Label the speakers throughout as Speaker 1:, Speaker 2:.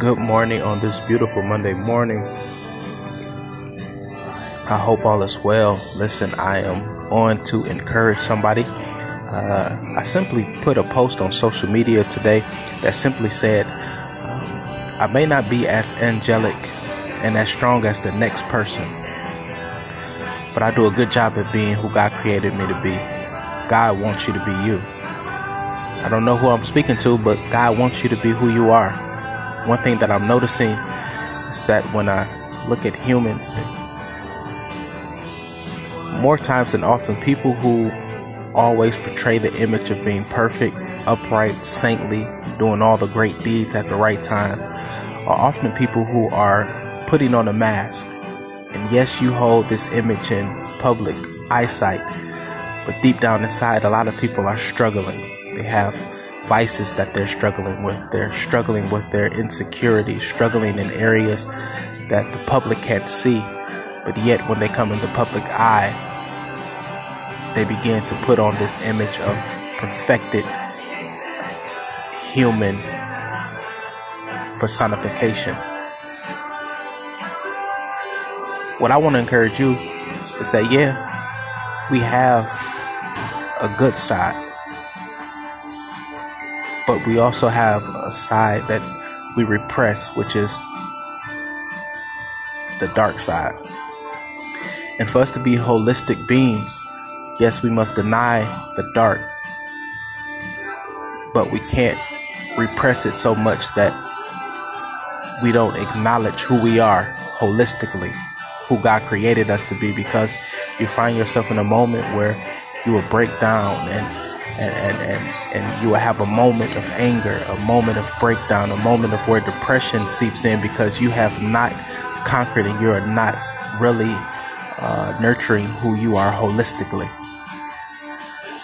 Speaker 1: Good morning on this beautiful Monday morning. I hope all is well. Listen, I am on to encourage somebody. Uh, I simply put a post on social media today that simply said, um, I may not be as angelic and as strong as the next person, but I do a good job at being who God created me to be. God wants you to be you. I don't know who I'm speaking to, but God wants you to be who you are. One thing that I'm noticing is that when I look at humans, more times than often, people who always portray the image of being perfect, upright, saintly, doing all the great deeds at the right time, are often people who are putting on a mask. And yes, you hold this image in public eyesight, but deep down inside, a lot of people are struggling. They have vices that they're struggling with. They're struggling with their insecurities, struggling in areas that the public can't see. But yet, when they come in the public eye, they begin to put on this image of perfected human personification. What I want to encourage you is that, yeah, we have a good side, but we also have a side that we repress, which is the dark side. And for us to be holistic beings, yes, we must deny the dark, but we can't repress it so much that we don't acknowledge who we are holistically who God created us to be because you find yourself in a moment where you will break down and and, and, and, and you will have a moment of anger, a moment of breakdown, a moment of where depression seeps in because you have not conquered and you're not really uh, nurturing who you are holistically.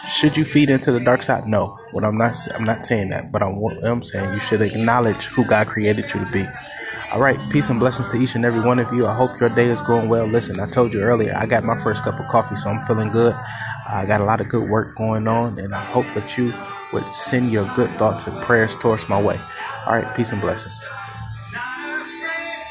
Speaker 1: Should you feed into the dark side? No. What I'm not I'm not saying that, but I'm, I'm saying you should acknowledge who God created you to be. All right, peace and blessings to each and every one of you. I hope your day is going well. Listen, I told you earlier, I got my first cup of coffee, so I'm feeling good. I got a lot of good work going on, and I hope that you would send your good thoughts and prayers towards my way. All right, peace and blessings.